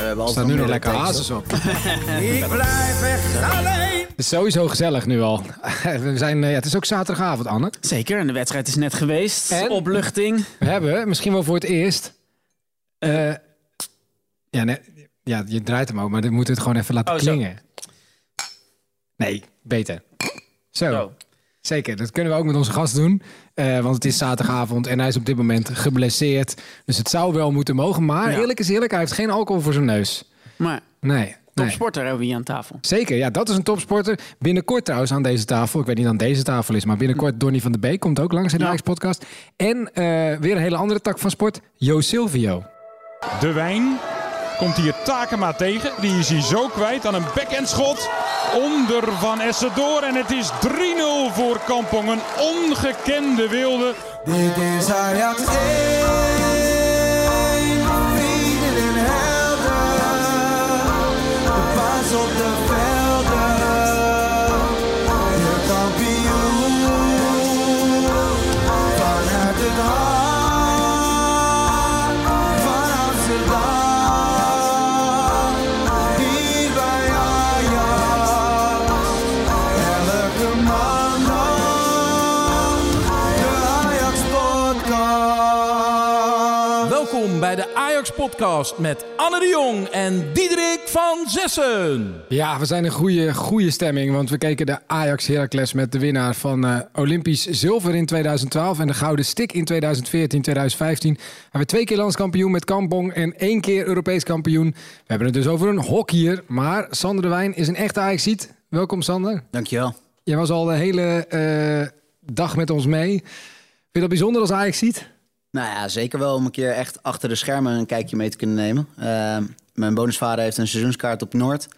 we hebben Er altijd staan nu nog lekker hazes op. Ik blijf echt alleen. Het is sowieso gezellig nu al. We zijn, eh, ja, het is ook zaterdagavond, Anne. Zeker, en de wedstrijd is net geweest. En? Opluchting. We hebben, misschien wel voor het eerst... eh, ja, nee, ja, je draait hem ook, maar dan moet het gewoon even laten Oh, zo. klingen. Nee, beter. Zo. Zo. Zeker, dat kunnen we ook met onze gast doen. Eh, want het is zaterdagavond en hij is op dit moment geblesseerd. Dus het zou wel moeten mogen. Maar Ja. eerlijk is eerlijk, hij heeft geen alcohol voor zijn neus. Maar Nee. nee. topsporter hebben we hier aan tafel. Zeker, ja, dat is een topsporter. Binnenkort trouwens aan deze tafel. Ik weet niet aan deze tafel is, maar binnenkort Donny van de Beek komt ook langs in de Ja. Ajax-podcast. En eh, weer een hele andere tak van sport, Jo Silvio. De Wijn komt hier Takema tegen. Die is hij zo kwijt aan een backhandschot. Onder Van Essen door. En het is 3-0 voor Kampong. Een ongekende wilde. Dit is Ajax 1. Welkom bij de Ajax Podcast met Anne de Jong en Diederik van Zessen. Ja, we zijn in goede, goede stemming, want we keken de Ajax Heracles met de winnaar van eh, Olympisch zilver in 2012 en de gouden stick in 2014, 2015. We hebben twee keer landskampioen met Kampong en één keer Europees kampioen. We hebben het dus over een hockeyer, maar Sander de Wijn is een echte Ajaxiet. Welkom Sander. Dankjewel. Jij was al de hele eh, dag met ons mee. Vind je dat bijzonder als Ajaxiet? Nou ja, zeker wel om een keer echt achter de schermen een kijkje mee te kunnen nemen. Eh, mijn bonusvader heeft een seizoenskaart op Noord.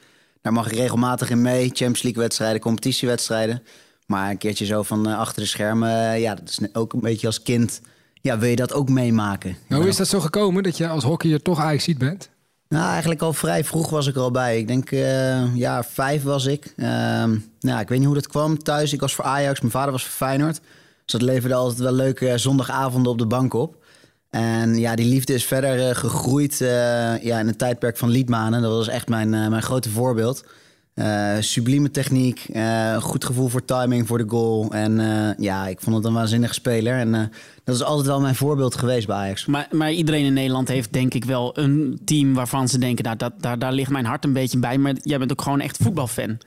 Daar mag ik regelmatig in mee. Champions League wedstrijden, competitiewedstrijden. Maar een keertje zo van eh, achter de schermen, eh, ja, dat is ook een beetje als kind. Ja, wil je dat ook meemaken? Nou, hoe is dat zo gekomen dat je als hockeyer toch Ajaxiet bent? Nou, eigenlijk al vrij vroeg was ik er al bij. Ik denk, eh ja, vijf was ik. Ehm, nou, ik weet niet hoe dat kwam thuis. Ik was voor Ajax, mijn vader was voor Feyenoord. Dus dat leverde altijd wel leuke zondagavonden op de bank op. En ja, die liefde is verder eh, gegroeid eh, ja, in het tijdperk van Liedmanen. Dat was echt mijn, eh, mijn grote voorbeeld. Eh, sublieme techniek, eh, goed gevoel voor timing, voor de goal. En eh, ja, ik vond het een waanzinnige speler. En eh, dat is altijd wel mijn voorbeeld geweest bij Ajax. Maar, maar iedereen in Nederland heeft denk ik wel een team waarvan ze denken... Nou, dat, daar, daar ligt mijn hart een beetje bij. Maar jij bent ook gewoon echt voetbalfan.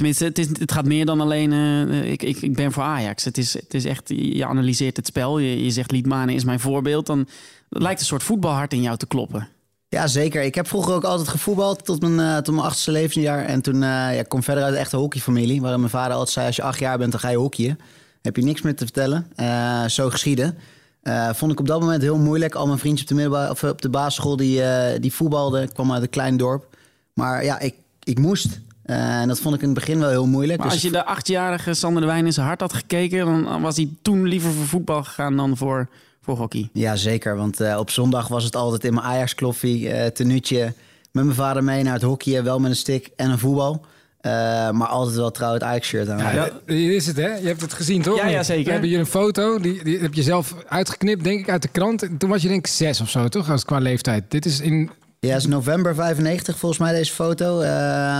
Tenminste, het, het gaat meer dan alleen... eh, ik, ik, ik ben voor Ajax. Het is, het is echt, je analyseert het spel. Je, zegt Liedmanen is mijn voorbeeld. Dan lijkt een soort voetbalhart in jou te kloppen. Ja, zeker. Ik heb vroeger ook altijd gevoetbald tot mijn, eh, tot mijn achtste levensjaar. En toen eh, ja, ik kom verder uit een echte hockeyfamilie. Waarin mijn vader altijd zei, als je acht jaar bent, dan ga je hockeyen. Heb je niks meer te vertellen. Eh, zo geschieden. Eh, vond ik op dat moment heel moeilijk. Al mijn vriendjes op de, middelbare, of op de basisschool die, eh, die voetbalden. Ik kwam uit een klein dorp. Maar ja, ik, ik moest. Eh, en dat vond ik in het begin wel heel moeilijk. Maar Dus als je de achtjarige Sander de Wijn in zijn hart had gekeken... dan was hij toen liever voor voetbal gegaan dan voor, voor hockey. Ja, zeker. Want eh, op zondag was het altijd in mijn Ajax-kloffie, eh tenuutje. Met mijn vader mee naar het hockeyen, wel met een stick en een voetbal. Eh, maar altijd wel trouw het Ajax-shirt aan. Ja, Hier is het, hè? Je hebt het gezien, toch? Ja, ja, zeker. We hebben hier een foto, die, die heb je zelf uitgeknipt, denk ik, uit de krant. En toen was je denk ik zes of zo, toch? Als qua leeftijd. Dit is in... Ja, het is november 95 volgens mij deze foto. Eh,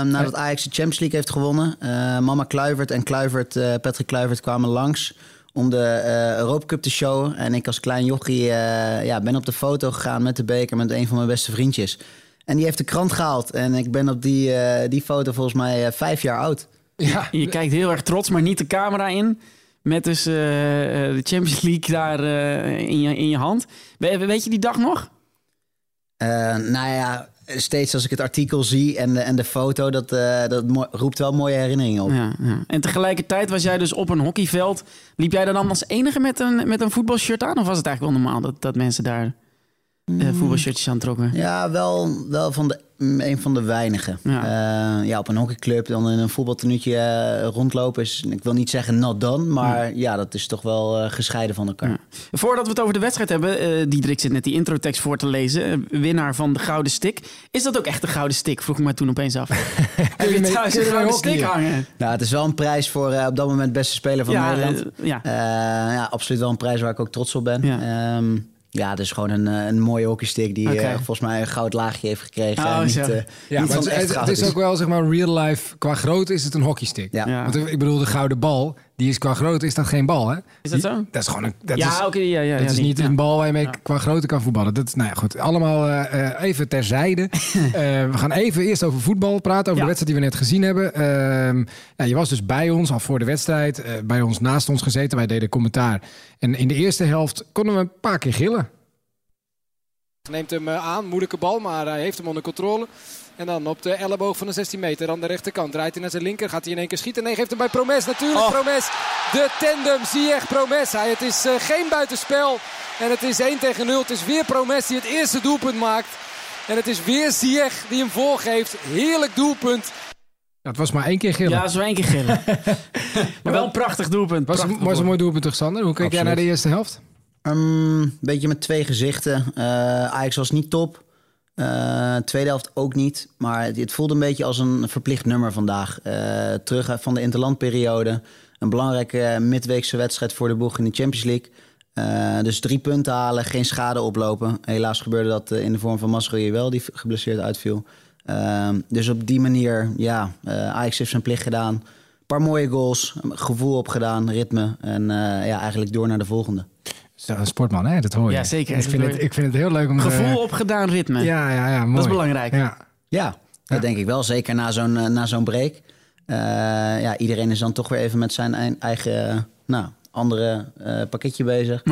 nadat Ajax de Champions League heeft gewonnen. Eh, mama Kluivert en Kluivert, eh, Patrick Kluivert kwamen langs om de eh Europa Cup te showen. En ik als klein jochie eh, ja, ben op de foto gegaan met de beker met een van mijn beste vriendjes. En die heeft de krant gehaald. En ik ben op die, eh, die foto volgens mij vijf jaar oud. Ja, Je kijkt heel erg trots, maar niet de camera in. Met dus de Champions League daar eh, in, je, in je hand. We- weet je die dag nog? Eh, nou ja, steeds als ik het artikel zie en de, en de foto, dat, eh, dat roept wel mooie herinneringen op. Ja, ja. En tegelijkertijd was jij dus op een hockeyveld. Liep jij dan als enige met een, met een voetbalshirt aan? Of was het eigenlijk wel normaal dat, dat mensen daar eh, voetbalshirtjes aan trokken? Ja, wel, wel van de, mm, een van de weinigen. Ja. Ja. ja, op een hockeyclub dan in een voetbaltenuutje eh, rondlopen is, ik wil niet zeggen not done, maar ja, dat is toch wel eh, gescheiden van elkaar. Ja. Voordat we het over de wedstrijd hebben, eh Diederik zit net die introtekst voor te lezen. eh, winnaar van de Gouden Stick. Is dat ook echt de Gouden Stick? Vroeg ik mij toen opeens af. Heb je kun een Gouden hockeyen? hangen? Nou, het is wel een prijs voor eh, op dat moment beste speler van Nederland. eh, ja. Eh, ja, absoluut wel een prijs waar ik ook trots op ben. Ja. Ja, het is gewoon een, eh, een mooie hockeystick die eh, volgens mij een goud laagje heeft gekregen. Oh, en niet, eh, Ja, niet maar van het, echt is ook wel zeg maar real life. Qua grootte is het een hockeystick. Ja. Ja. Want ik bedoel, de gouden bal, die is qua grootte is dat geen bal, hè? Is dat Die- zo? Dat is gewoon een. Dat ja, is, oké. ja, ja, Het ja, is die. niet Ja. een bal waar je mee qua grootte kan voetballen. Dat is, nou ja, goed. Allemaal eh, eh, even terzijde. Eh, we gaan even eerst over voetbal praten. Over de wedstrijd die we net gezien hebben. Ehm, ja, je was dus bij ons al voor de wedstrijd. bij ons naast ons gezeten. Wij deden commentaar. En in de eerste helft konden we een paar keer gillen. Neemt hem eh, aan, moeilijke bal, maar hij heeft hem onder controle. En dan op de elleboog van de 16 meter, aan de rechterkant. Draait hij naar zijn linker, gaat hij in één keer schieten. Nee, geeft hem bij Promes natuurlijk. Oh. Promes, de tandem, Ziyech, Promes. Hij, het is eh, geen buitenspel. En het is 1 tegen 0. Het is weer Promes die het eerste doelpunt maakt. En het is weer Ziyech die hem voorgeeft. Heerlijk doelpunt. het was maar één keer gillen. Ja, zo één keer gillen. maar wel een prachtig doelpunt. was, een, Prachtig was een mooi doelpunt toch, Sander? Hoe keek jij naar de eerste helft? Een beetje met twee gezichten. Eh Ajax was niet top. Eh, tweede helft ook niet. Maar het, het voelde een beetje als een verplicht nummer vandaag. Eh, terug van de interlandperiode. Een belangrijke midweekse wedstrijd voor de boeg in de Champions League. Dus drie punten halen, geen schade oplopen. Helaas gebeurde dat in de vorm van Masroje wel, die geblesseerd uitviel. Ehm, dus op die manier, ja, Ajax heeft zijn plicht gedaan. Een paar mooie goals, gevoel opgedaan, ritme. En ja, eigenlijk door naar de volgende. Zo, een sportman, hè? Dat hoor je. Ja, zeker. Ik Dat vind, het, ik vind het heel leuk om... Gevoel eh, opgedaan ritme. Ja, ja, ja, mooi. is belangrijk. Ja. Ja, dat denk ik wel. Zeker na zo'n eh, na zo'n break. Eh, ja, iedereen is dan toch weer even met zijn ei- eigen nou, andere eh, pakketje bezig.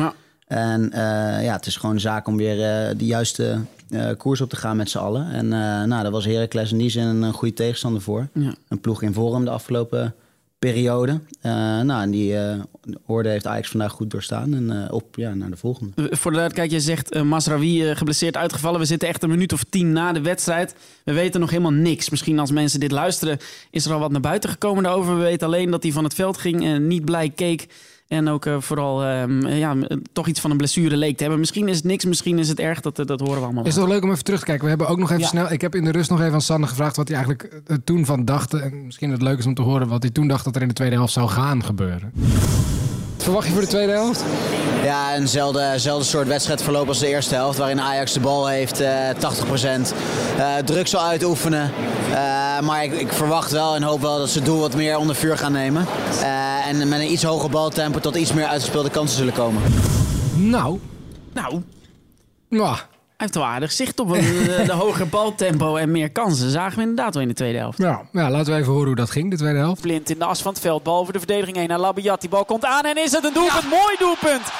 En eh, ja, het is gewoon een zaak om weer eh, de juiste eh, koers op te gaan met z'n allen. En eh nou, daar was Heracles in die zin een, goede tegenstander voor. Ja. Een ploeg in vorm de afgelopen periode. Eh, nou, en die eh orde heeft Ajax vandaag goed doorstaan. En eh, op ja, naar de volgende. Voor de je zegt Masraoui eh, geblesseerd uitgevallen. We zitten echt een minuut of tien na de wedstrijd. We weten nog helemaal niks. Misschien als mensen dit luisteren, is er al wat naar buiten gekomen daarover. We weten alleen dat hij van het veld ging en niet blij keek. En ook eh, vooral ehm, ja, toch iets van een blessure leek te hebben. Misschien is het niks, misschien is het erg. Dat, eh, dat horen we allemaal Is het toch leuk om even terug te kijken? We hebben ook nog even Ja. snel... Ik heb in de rust nog even aan Sander gevraagd wat hij eigenlijk eh, toen van dacht. En misschien het leuk is om te horen wat hij toen dacht dat er in de tweede helft zou gaan gebeuren. Wat verwacht je voor de tweede helft? Ja, eenzelfde, soort wedstrijdverloop als de eerste helft. Waarin Ajax de bal heeft, eh 80%. eh druk zal uitoefenen. Eh, maar ik, ik verwacht wel en hoop wel dat ze het doel wat meer onder vuur gaan nemen. Eh, en met een iets hoger baltempo tot iets meer uitgespeelde kansen zullen komen. Nou, Nou, mwah. Hij heeft wel aardig zicht op want de, de hoger baltempo en meer kansen. Zagen we inderdaad wel in de tweede helft. ja, ja, laten we even horen hoe dat ging, de tweede helft. Blind in de as van het veld. Bal over de verdediging heen naar Labiat. Die bal komt aan en is het een doelpunt. Mooi doelpunt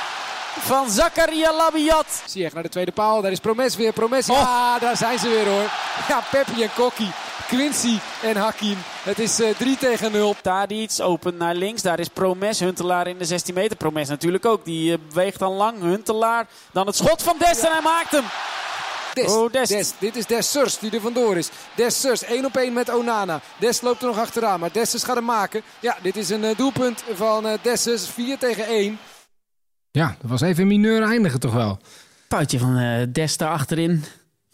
van Zakaria Labiat. Ziyech naar de tweede paal. Daar is Promes weer. Promes, ja, daar zijn ze weer hoor. Ja, Peppi en Kokkie. Quincy en Hakim. Het is eh 3 tegen 0. Tadic open naar links. Daar is Promes. Huntelaar in de 16 meter. Promes natuurlijk ook. Die eh, beweegt dan lang. Huntelaar. Dan het schot van Dest en hij maakt hem. Des, Oh, Dest. Des. Dit is Des Surs die er vandoor is. Des Surs, één op één met Onana. Des loopt er nog achteraan, maar Dessus gaat hem maken. Ja, dit is een eh, doelpunt van eh Dessus. 4 tegen 1. Ja, dat was even mineur eindigen toch wel. Puitje van eh Dest daar achterin.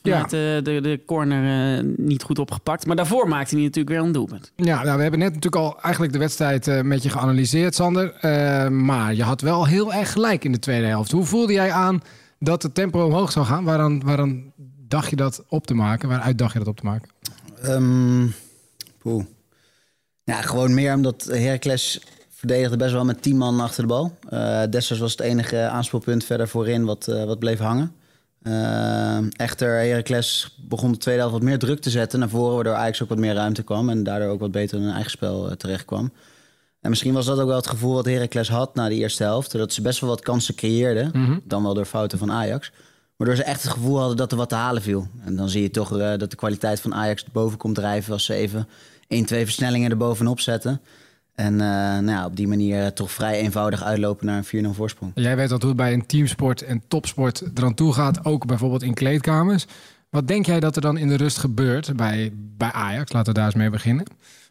Ja. Vanuit de, de, de corner niet goed opgepakt. Maar daarvoor maakte hij natuurlijk weer een doelpunt. Ja, nou, we hebben net natuurlijk al eigenlijk de wedstrijd eh, met je geanalyseerd, Sander. Eh, maar je had wel heel erg gelijk in de tweede helft. Hoe voelde jij aan dat het tempo omhoog zou gaan? Waaraan, waaraan dacht je dat op te maken? Waaruit dacht je dat op te maken? Poeh. Ja, gewoon meer omdat Heracles verdedigde best wel met 10 man achter de bal. Eh Dessers was het enige aanspeelpunt verder voorin wat, eh, wat bleef hangen. Eh, echter, Heracles begon de tweede helft wat meer druk te zetten naar voren... waardoor Ajax ook wat meer ruimte kwam... en daardoor ook wat beter in hun eigen spel terecht kwam. En misschien was dat ook wel het gevoel wat Heracles had na die eerste helft... dat ze best wel wat kansen creëerden, dan wel door fouten van Ajax... Waardoor ze echt het gevoel hadden dat er wat te halen viel. En dan zie je toch eh, dat de kwaliteit van Ajax boven komt drijven... als ze even 1, 2 versnellingen erbovenop zetten. En eh, nou ja, op die manier eh, toch vrij eenvoudig uitlopen naar een 4-0 voorsprong. Jij weet dat hoe het bij een teamsport en topsport eraan toe gaat. Ook bijvoorbeeld in kleedkamers. Wat denk jij dat er dan in de rust gebeurt bij, bij Ajax? Laten we daar eens mee beginnen.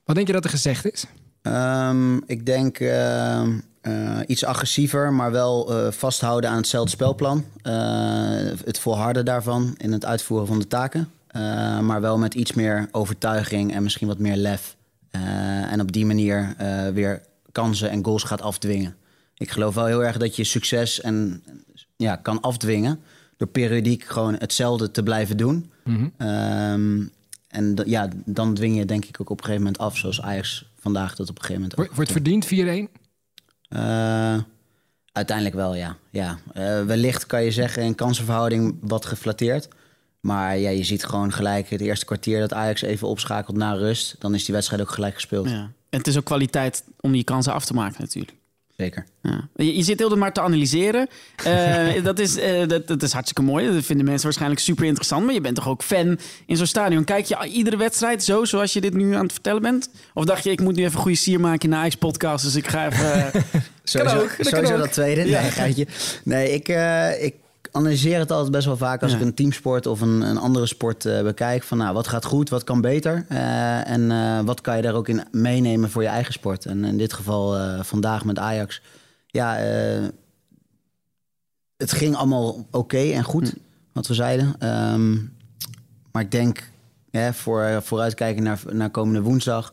Wat denk je dat er gezegd is? Ehm, ik denk ehm, eh, iets agressiever, maar wel eh, vasthouden aan hetzelfde spelplan. Eh, het volharden daarvan in het uitvoeren van de taken. Maar wel met iets meer overtuiging en misschien wat meer lef. En op die manier weer kansen en goals gaat afdwingen. Ik geloof wel heel erg dat je succes en ja, kan afdwingen. Door periodiek gewoon hetzelfde te blijven doen. Mhm. Ehm, en ja, dan dwing je denk ik ook op een gegeven moment af. Zoals Ajax vandaag dat op een gegeven moment wordt verdiend 4-1? Eh, uiteindelijk wel, ja. ja. Eh, wellicht kan je zeggen in kansenverhouding wat geflatteerd. Maar ja, je ziet gewoon gelijk het eerste kwartier dat Ajax even opschakelt na rust. Dan is die wedstrijd ook gelijk gespeeld. Ja. En het is ook kwaliteit om die kansen af te maken natuurlijk. Zeker. Ja. Je, je zit heel de maar te analyseren. Eh, dat, is, eh, dat, dat is hartstikke mooi. Dat vinden mensen waarschijnlijk super interessant. Maar je bent toch ook fan in zo'n stadion. Kijk je iedere wedstrijd zo, zoals je dit nu aan het vertellen bent? Of dacht je, ik moet nu even goede sier maken in de Ajax-podcast. Dus ik ga even... eh, Sowieso, ook, dat sowieso tweede. Nee. Nee, ik, ik analyseer het altijd best wel vaak als Ja. ik een teamsport of een, een andere sport eh, bekijk. Van nou, wat gaat goed, wat kan beter? Eh, en eh, wat kan je daar ook in meenemen voor je eigen sport? En in dit geval vandaag met Ajax. Ja, het ging allemaal oké en goed, Hm. wat we zeiden. Ehm, maar ik denk, hè, voor, vooruitkijken naar, naar komende woensdag...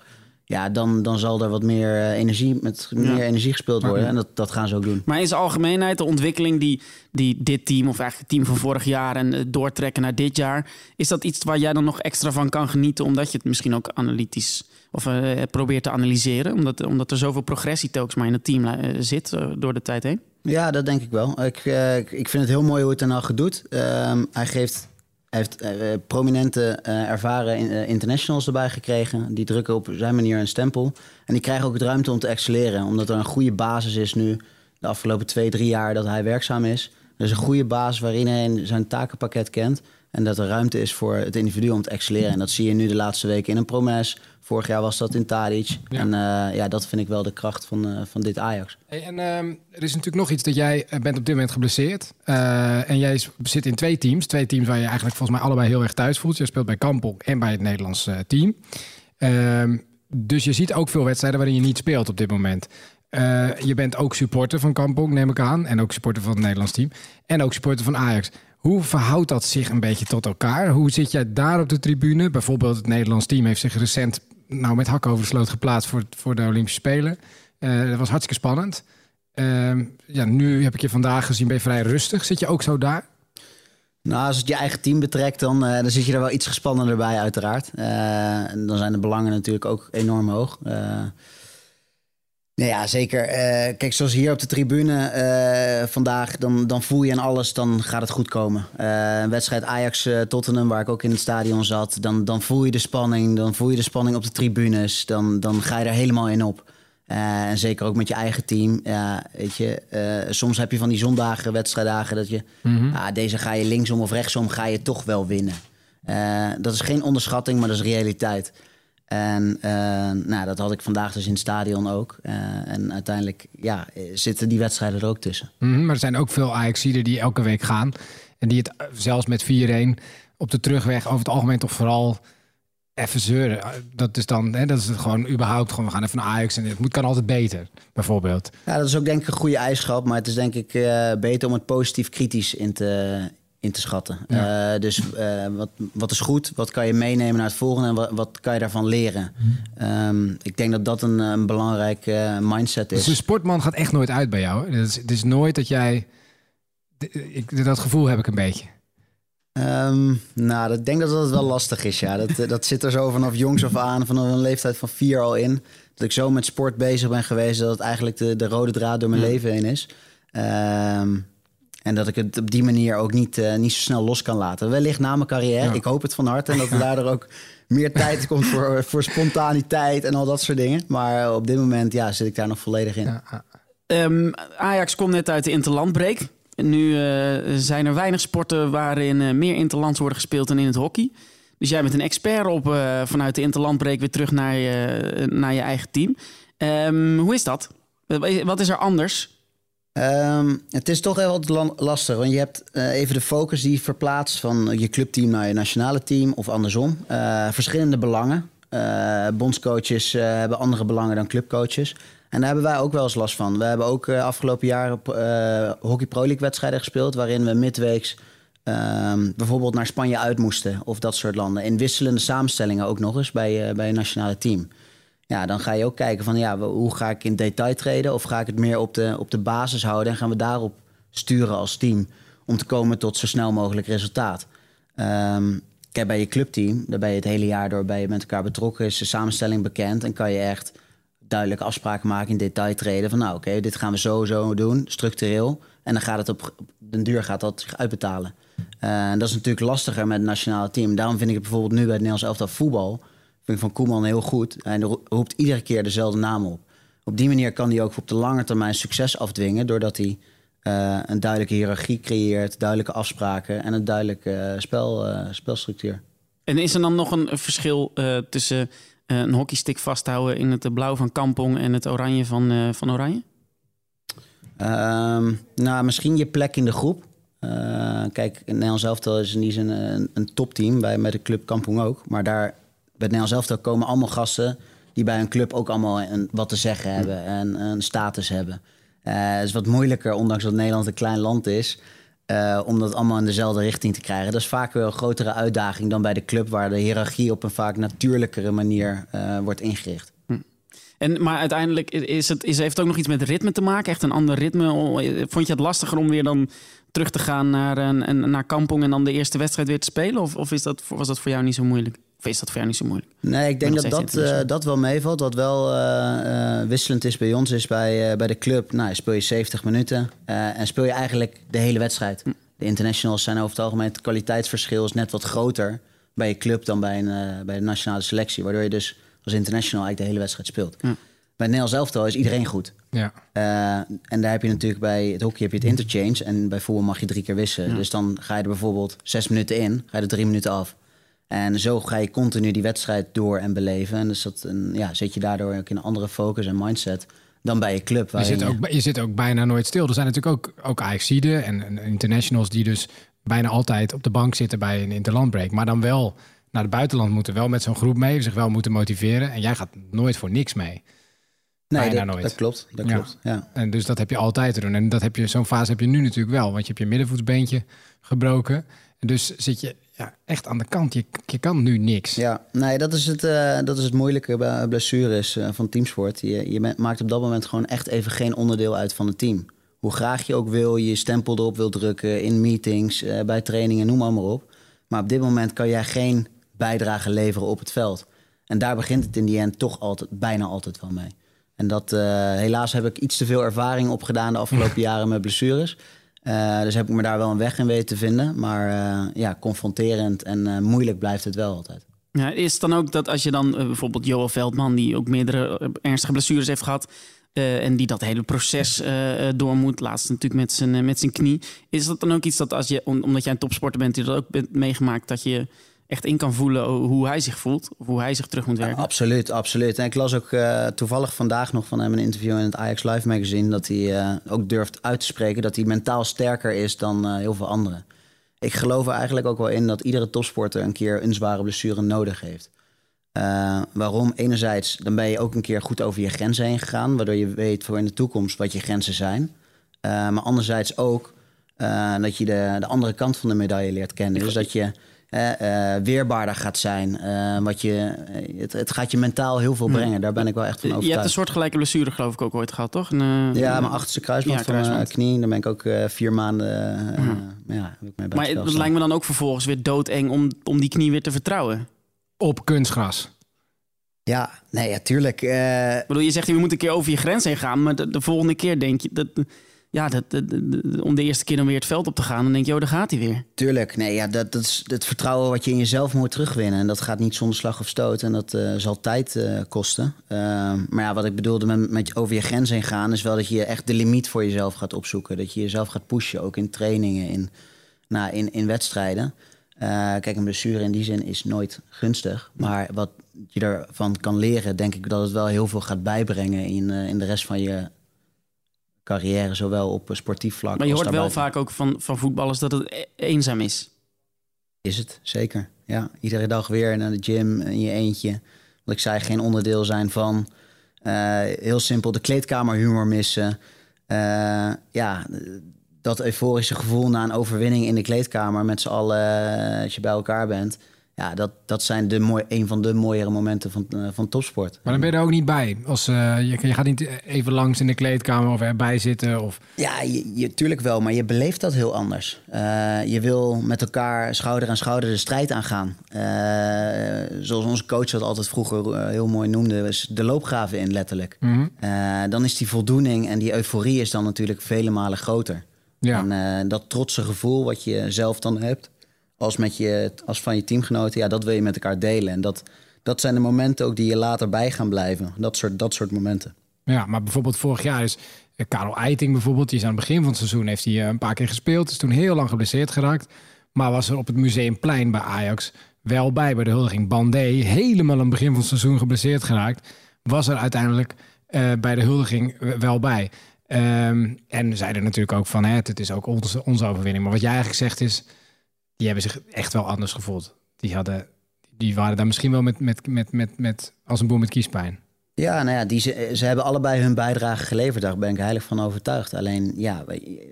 Ja, dan, dan zal er wat meer eh, energie, met meer Ja. energie gespeeld worden. En dat, dat gaan ze ook doen. Maar in zijn algemeenheid, de ontwikkeling die, die dit team, of eigenlijk het team van vorig jaar en eh, doortrekken naar dit jaar, is dat iets waar jij dan nog extra van kan genieten, omdat je het misschien ook analytisch of eh, probeert te analyseren, omdat, omdat er zoveel progressie telkens maar in het team zit door de tijd heen? Ja, dat denk ik wel. Ik, ik, vind het heel mooi hoe het Ten Hag het doet. Ehm, hij, geeft, hij heeft eh, prominente, eh, ervaren eh, internationals erbij gekregen. Die drukken op zijn manier een stempel. En die krijgen ook het ruimte om te excelleren. Omdat er een goede basis is nu, de afgelopen twee, drie jaar dat hij werkzaam is. Er is een goede basis waarin hij zijn takenpakket kent. En dat er ruimte is voor het individu om te excelleren. En dat zie je nu de laatste weken in een Promes. Vorig jaar was dat in Tadic. Ja. En eh, ja, dat vind ik wel de kracht van, eh, van dit Ajax. Hey, en ehm, er is natuurlijk nog iets dat jij eh, bent op dit moment geblesseerd. En jij zit in twee teams. Twee teams waar je eigenlijk volgens mij allebei heel erg thuis voelt. Je speelt bij Kampong en bij het Nederlands team. Ehm, dus je ziet ook veel wedstrijden waarin je niet speelt op dit moment. Je bent ook supporter van Kampong, neem ik aan. En ook supporter van het Nederlands team. En ook supporter van Ajax. Hoe verhoudt dat zich een beetje tot elkaar? Hoe zit jij daar op de tribune? Bijvoorbeeld het Nederlands team heeft zich recent nou, met hak sloot geplaatst voor, voor de Olympische Spelen. Eh, dat was hartstikke spannend. Ehm, ja, nu heb ik je vandaag gezien, ben vrij rustig. Zit je ook zo daar? Nou, als het je eigen team betrekt, dan, eh, dan zit je er wel iets gespannender bij, uiteraard. Eh, dan zijn de belangen natuurlijk ook enorm hoog. Ja, zeker. Eh, kijk, zoals hier op de tribune eh, vandaag, dan, dan voel je aan alles, dan gaat het goed komen. Eh, een wedstrijd Ajax-Tottenham, waar ik ook in het stadion zat, dan, dan voel je de spanning. Dan voel je de spanning op de tribunes. Dan, dan ga je er helemaal in op. En zeker ook met je eigen team. Ja, weet je, soms heb je van die zondagen, wedstrijddagen, dat je, ah, deze ga je linksom of rechtsom, ga je toch wel winnen. Dat is geen onderschatting, maar dat is realiteit. En eh, nou, dat had ik vandaag dus in het stadion ook. Eh, en uiteindelijk ja, zitten die wedstrijden er ook tussen. Mhm, maar er zijn ook veel Ajaxiden die elke week gaan. En die het eh, zelfs met 4-1 op de terugweg over het algemeen toch vooral even zeuren. Dat is dan, hè, dat is het gewoon überhaupt gewoon, we gaan even naar Ajax en het moet, kan altijd beter, bijvoorbeeld. Ja, dat is ook denk ik een goede eigenschap. Maar het is denk ik beter om het positief kritisch in te, in te schatten. Eh, dus eh, wat, wat is goed? Wat kan je meenemen naar het volgende? En wat, wat kan je daarvan leren? Ehm, ik denk dat dat een, een belangrijk eh, mindset Dus is. een sportman gaat echt nooit uit bij jou. Het is, het is nooit dat jij... Ik, dat gevoel heb ik een beetje. Ehm, nou, dat- ik denk dat dat wel lastig is, ja. Dat, eh, dat zit er zo vanaf jongs af aan, vanaf een leeftijd van vier al in. Dat ik zo met sport bezig ben geweest, dat het eigenlijk de, de rode draad door mijn leven heen is. Ehm, en dat ik het op die manier ook niet, eh, niet zo snel los kan laten. Wellicht na mijn carrière, Ja. ik hoop het van harte. En dat er daardoor ook meer tijd komt voor, voor spontaniteit en al dat soort dingen. Maar eh, op dit moment ja, zit ik daar nog volledig in. Ja. Ehm, Ajax komt net uit de interlandbreek. Nu eh, zijn er weinig sporten waarin meer interlands worden gespeeld dan in het hockey. Dus jij bent een expert op vanuit de interlandbreek weer terug naar je, naar je eigen team. Ehm, hoe is dat? Wat is er anders? Ehm, het is toch heel wat lastig. Want je hebt eh, even de focus die verplaatst van je clubteam naar je nationale team of andersom. Eh, verschillende belangen. Eh, bondscoaches hebben andere belangen dan clubcoaches. En daar hebben wij ook wel eens last van. We hebben ook afgelopen jaar op eh, Hockey Pro League wedstrijden gespeeld... waarin we midweeks ehm, bijvoorbeeld naar Spanje uit moesten... of dat soort landen. In wisselende samenstellingen ook nog eens bij, bij nationale team. Ja, dan ga je ook kijken van ja, hoe ga ik in detail treden? Of ga ik het meer op de, op de basis houden en gaan we daarop sturen als team om te komen tot zo snel mogelijk resultaat. Ehm, kijk, bij je clubteam, daar ben je het hele jaar door bij je met elkaar betrokken, is de samenstelling bekend en kan je echt duidelijke afspraken maken in detail treden van nou oké, dit gaan we zo zo doen, structureel. En dan gaat het op, den duur gaat dat zich uitbetalen. En dat is natuurlijk lastiger met het nationale team. Daarom vind ik het bijvoorbeeld nu bij het Nederlands elftal voetbal, vind ik van Koeman heel goed. En ro- roept iedere keer dezelfde naam op. Op die manier kan hij ook op de lange termijn succes afdwingen, doordat hij eh, een duidelijke hiërarchie creëert, duidelijke afspraken en een duidelijke eh, spel, eh, spelstructuur. En is er dan nog een verschil tussen een hockeystick vasthouden in het blauw van Kampong en het oranje van, van Oranje? Ehm, nou, misschien je plek in de groep. Eh, kijk, in Nederlands elftal is in die zin een, een topteam, bij, met de club Kampong ook. Maar daar, Nederlands elftal komen allemaal gasten die bij een club ook allemaal een, wat te zeggen hebben en een status hebben. Eh, het is wat moeilijker, ondanks dat Nederland een klein land is, eh, om dat allemaal in dezelfde richting te krijgen. Dat is vaak wel een grotere uitdaging dan bij de club, waar de hiërarchie op een vaak natuurlijkere manier eh, wordt ingericht. En, maar uiteindelijk is het, is, heeft het ook nog iets met ritme te maken. Echt een ander ritme. Vond je het lastiger om weer dan terug te gaan naar, naar Kampong en dan de eerste wedstrijd weer te spelen? Of, of is dat, was dat voor jou niet zo moeilijk? Of is dat voor jou niet zo moeilijk? Nee, ik denk dat dat, eh, dat wel meevalt. Wat wel eh, eh, wisselend is bij ons is bij, eh, bij de club. Nou, speel je 70 minuten eh, en speel je eigenlijk de hele wedstrijd. De internationals zijn over het algemeen... het kwaliteitsverschil is net wat groter bij je club... dan bij, een, bij de nationale selectie. Waardoor je dus als international eigenlijk de hele wedstrijd speelt. Bij het Nederlands elftal is iedereen goed. Ja. Eh, en daar heb je natuurlijk bij het hockey heb je het interchange. En bij voetbal mag je drie keer wisselen. Dus dan ga je er bijvoorbeeld zes minuten in, ga je er drie minuten af. En zo ga je continu die wedstrijd door en beleven. En dus dat, een, ja, zit je daardoor ook in een andere focus en mindset dan bij je club. Je zit, ook, je zit ook bijna nooit stil. Er zijn natuurlijk ook, ook Ajaxiden en, en internationals die dus bijna altijd op de bank zitten bij een interlandbreak. Maar dan wel naar het buitenland moeten, wel met zo'n groep mee, zich wel moeten motiveren. En jij gaat nooit voor niks mee. Nee, bijna dat, nooit. dat klopt. Dat Ja. klopt. Ja. En dus dat heb je altijd te doen. En dat heb je, zo'n fase heb je nu natuurlijk wel. Want je hebt je middenvoetsbeentje gebroken. En dus zit je ja, echt aan de kant. Je, je kan nu niks. Ja, nee, dat is het, eh, dat is het moeilijke bij blessures eh, van teamsport. Je, je maakt op dat moment gewoon echt even geen onderdeel uit van het team. Hoe graag je ook wil, je stempel erop wil drukken in meetings, eh, bij trainingen, noem maar, maar op. Maar op dit moment kan jij geen bijdrage leveren op het veld. En daar begint het in die end toch altijd, bijna altijd wel mee. En dat, helaas heb ik iets te veel ervaring opgedaan de afgelopen jaren met blessures. Eh, dus heb ik me daar wel een weg in weten te vinden. Maar eh, ja, confronterend en eh, moeilijk blijft het wel altijd. Ja, is het dan ook dat als je dan bijvoorbeeld Joel Veldman, die ook meerdere ernstige blessures heeft gehad. eh, en die dat hele proces door moet, laatst natuurlijk met zijn, met zijn knie. Is dat dan ook iets dat als je, om- omdat jij een topsporter bent, die dat ook bent meegemaakt, dat je echt in kan voelen hoe hij zich voelt, of hoe hij zich terug moet werken? Absoluut, absoluut. En ik las ook eh, toevallig vandaag nog van hem een interview in het Ajax Live magazine... dat hij eh, ook durft uit te spreken dat hij mentaal sterker is dan eh, heel veel anderen. Ik geloof er eigenlijk ook wel in dat iedere topsporter een keer een zware blessure nodig heeft. Waarom? Enerzijds, dan ben je ook een keer goed over je grenzen heen gegaan... waardoor je weet voor in de toekomst wat je grenzen zijn. Maar anderzijds ook dat je de, de andere kant van de medaille leert kennen. Dus dat je eh, weerbaarder gaat zijn. eh, wat je, het, het gaat je mentaal heel veel brengen. Daar ben ik wel echt van je hebt een overtuigd. soortgelijke blessure geloof ik ook ooit gehad, toch? Een, eh, Ja, een- mijn achterste kruisband Ja, van mijn knie. Daar ben ik ook eh, vier maanden... eh, ja, heb ik mee Maar het lijkt me dan ook vervolgens weer doodeng om, om die knie weer te vertrouwen. Op kunstgras. Ja, nee, ja, tuurlijk. eh, Ik bedoel, je zegt je moet een keer over je grens heen gaan, maar de, de volgende keer denk je dat. Ja, dat, om de eerste keer dan weer het veld op te gaan, dan denk je, oh, daar gaat hij weer. Tuurlijk, nee, ja, dat, dat is het vertrouwen wat je in jezelf moet terugwinnen. En dat gaat niet zonder slag of stoot en dat eh, zal tijd eh, kosten. Ehm, maar ja, wat ik bedoelde met, met over je grens heen gaan... is wel dat je echt de limiet voor jezelf gaat opzoeken. Dat je jezelf gaat pushen, ook in trainingen, in, nou, in, in wedstrijden. Eh, kijk, een blessure in die zin is nooit gunstig. Maar wat je ervan kan leren, denk ik dat het wel heel veel gaat bijbrengen... in, in de rest van je carrière, zowel op eh, sportief vlak Maar je hoort wel vaak ook van, van voetballers dat het e- eenzaam is. Is het, zeker. Ja, iedere dag weer naar de gym in je eentje. Wat ik zei, geen onderdeel zijn van. Eh, heel simpel, de kleedkamerhumor missen. Eh, ja, dat euforische gevoel na een overwinning in de kleedkamer... met z'n allen, eh, als je bij elkaar bent. Ja, dat, dat zijn de mooi, een van de mooiere momenten van, eh, van topsport. Maar dan ben je er ook niet bij. Als, eh, je, je gaat niet even langs in de kleedkamer of erbij zitten. Of... Ja, je, je, tuurlijk wel, maar je beleeft dat heel anders. Eh, je wil met elkaar schouder aan schouder de strijd aangaan. Zoals onze coach dat altijd vroeger heel mooi noemde, is de loopgraven in letterlijk. Mhm. Dan is die voldoening en die euforie is dan natuurlijk vele malen groter. Ja. En dat trotse gevoel wat je zelf dan hebt, als, met je, als van je teamgenoten, ja, dat wil je met elkaar delen. En dat, dat zijn de momenten ook die je later bij gaan blijven. Dat soort, dat soort momenten. Ja, maar bijvoorbeeld vorig jaar is eh, Karel Eiting bijvoorbeeld, die is aan het begin van het seizoen heeft hij eh, een paar keer gespeeld, is toen heel lang geblesseerd geraakt, maar was er op het Museumplein bij Ajax wel bij bij de huldiging. Bandé, helemaal aan het begin van het seizoen geblesseerd geraakt, was er uiteindelijk eh, bij de huldiging wel bij. Ehm, en zeiden natuurlijk ook van, hè, het is ook onze, onze overwinning. Maar wat jij eigenlijk zegt is, die hebben zich echt wel anders gevoeld. Die, hadden, die waren daar misschien wel met, met, met, met, met, als een boer met kiespijn. Ja, nou ja, die, ze, ze hebben allebei hun bijdrage geleverd. Daar ben ik heilig van overtuigd. Alleen, ja,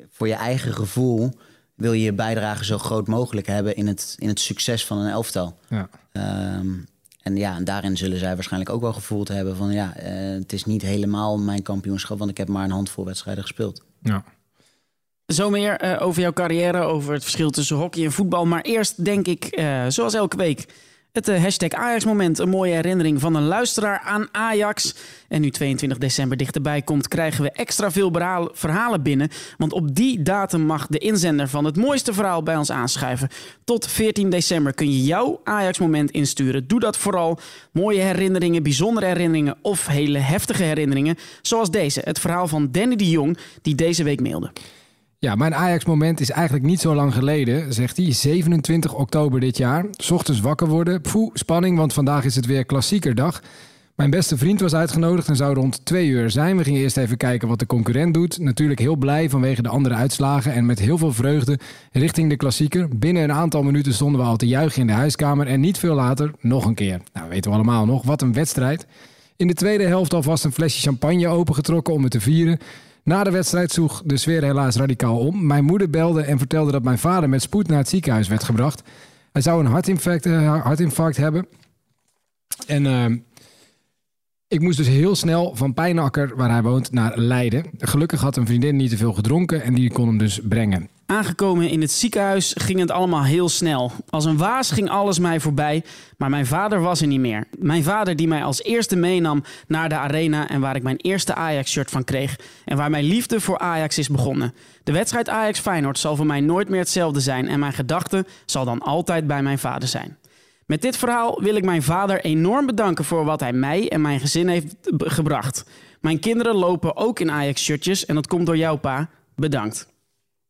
voor je eigen gevoel wil je je bijdrage zo groot mogelijk hebben in het, in het succes van een elftal. Ja. Ehm, en ja, en daarin zullen zij waarschijnlijk ook wel gevoeld hebben van ja, eh, het is niet helemaal mijn kampioenschap, want ik heb maar een handvol wedstrijden gespeeld. Ja. Zo meer eh, over jouw carrière, over het verschil tussen hockey en voetbal. Maar eerst denk ik, eh, zoals elke week, het eh, hashtag Ajax-moment. Een mooie herinnering van een luisteraar aan Ajax. En nu 22 december dichterbij komt, krijgen we extra veel verhalen binnen. Want op die datum mag de inzender van het mooiste verhaal bij ons aanschuiven. Tot 14 december kun je jouw Ajax-moment insturen. Doe dat vooral. Mooie herinneringen, bijzondere herinneringen of hele heftige herinneringen. Zoals deze, het verhaal van Danny de Jong, die deze week mailde. Ja, mijn Ajax-moment is eigenlijk niet zo lang geleden, zegt hij. 27 oktober dit jaar. ochtends wakker worden. Poeh, spanning, want vandaag is het weer klassiekerdag. Mijn beste vriend was uitgenodigd en zou rond twee uur zijn. We gingen eerst even kijken wat de concurrent doet. Natuurlijk heel blij vanwege de andere uitslagen en met heel veel vreugde richting de klassieker. Binnen een aantal minuten stonden we al te juichen in de huiskamer en niet veel later nog een keer. Nou, weten we allemaal nog. Wat een wedstrijd. In de tweede helft alvast een flesje champagne opengetrokken om het te vieren. Na de wedstrijd sloeg de sfeer helaas radicaal om. Mijn moeder belde en vertelde dat mijn vader met spoed naar het ziekenhuis werd gebracht. Hij zou een hartinfarct, eh, hartinfarct hebben. En eh, ik moest dus heel snel van Pijnakker, waar hij woont, naar Leiden. Gelukkig had een vriendin niet te veel gedronken en die kon hem dus brengen. Aangekomen in het ziekenhuis ging het allemaal heel snel. Als een waas ging alles mij voorbij, maar mijn vader was er niet meer. Mijn vader die mij als eerste meenam naar de arena en waar ik mijn eerste Ajax-shirt van kreeg. En waar mijn liefde voor Ajax is begonnen. De wedstrijd Ajax-Feyenoord zal voor mij nooit meer hetzelfde zijn en mijn gedachte zal dan altijd bij mijn vader zijn. Met dit verhaal wil ik mijn vader enorm bedanken voor wat hij mij en mijn gezin heeft gebracht. Mijn kinderen lopen ook in Ajax-shirtjes en dat komt door jou, pa. Bedankt.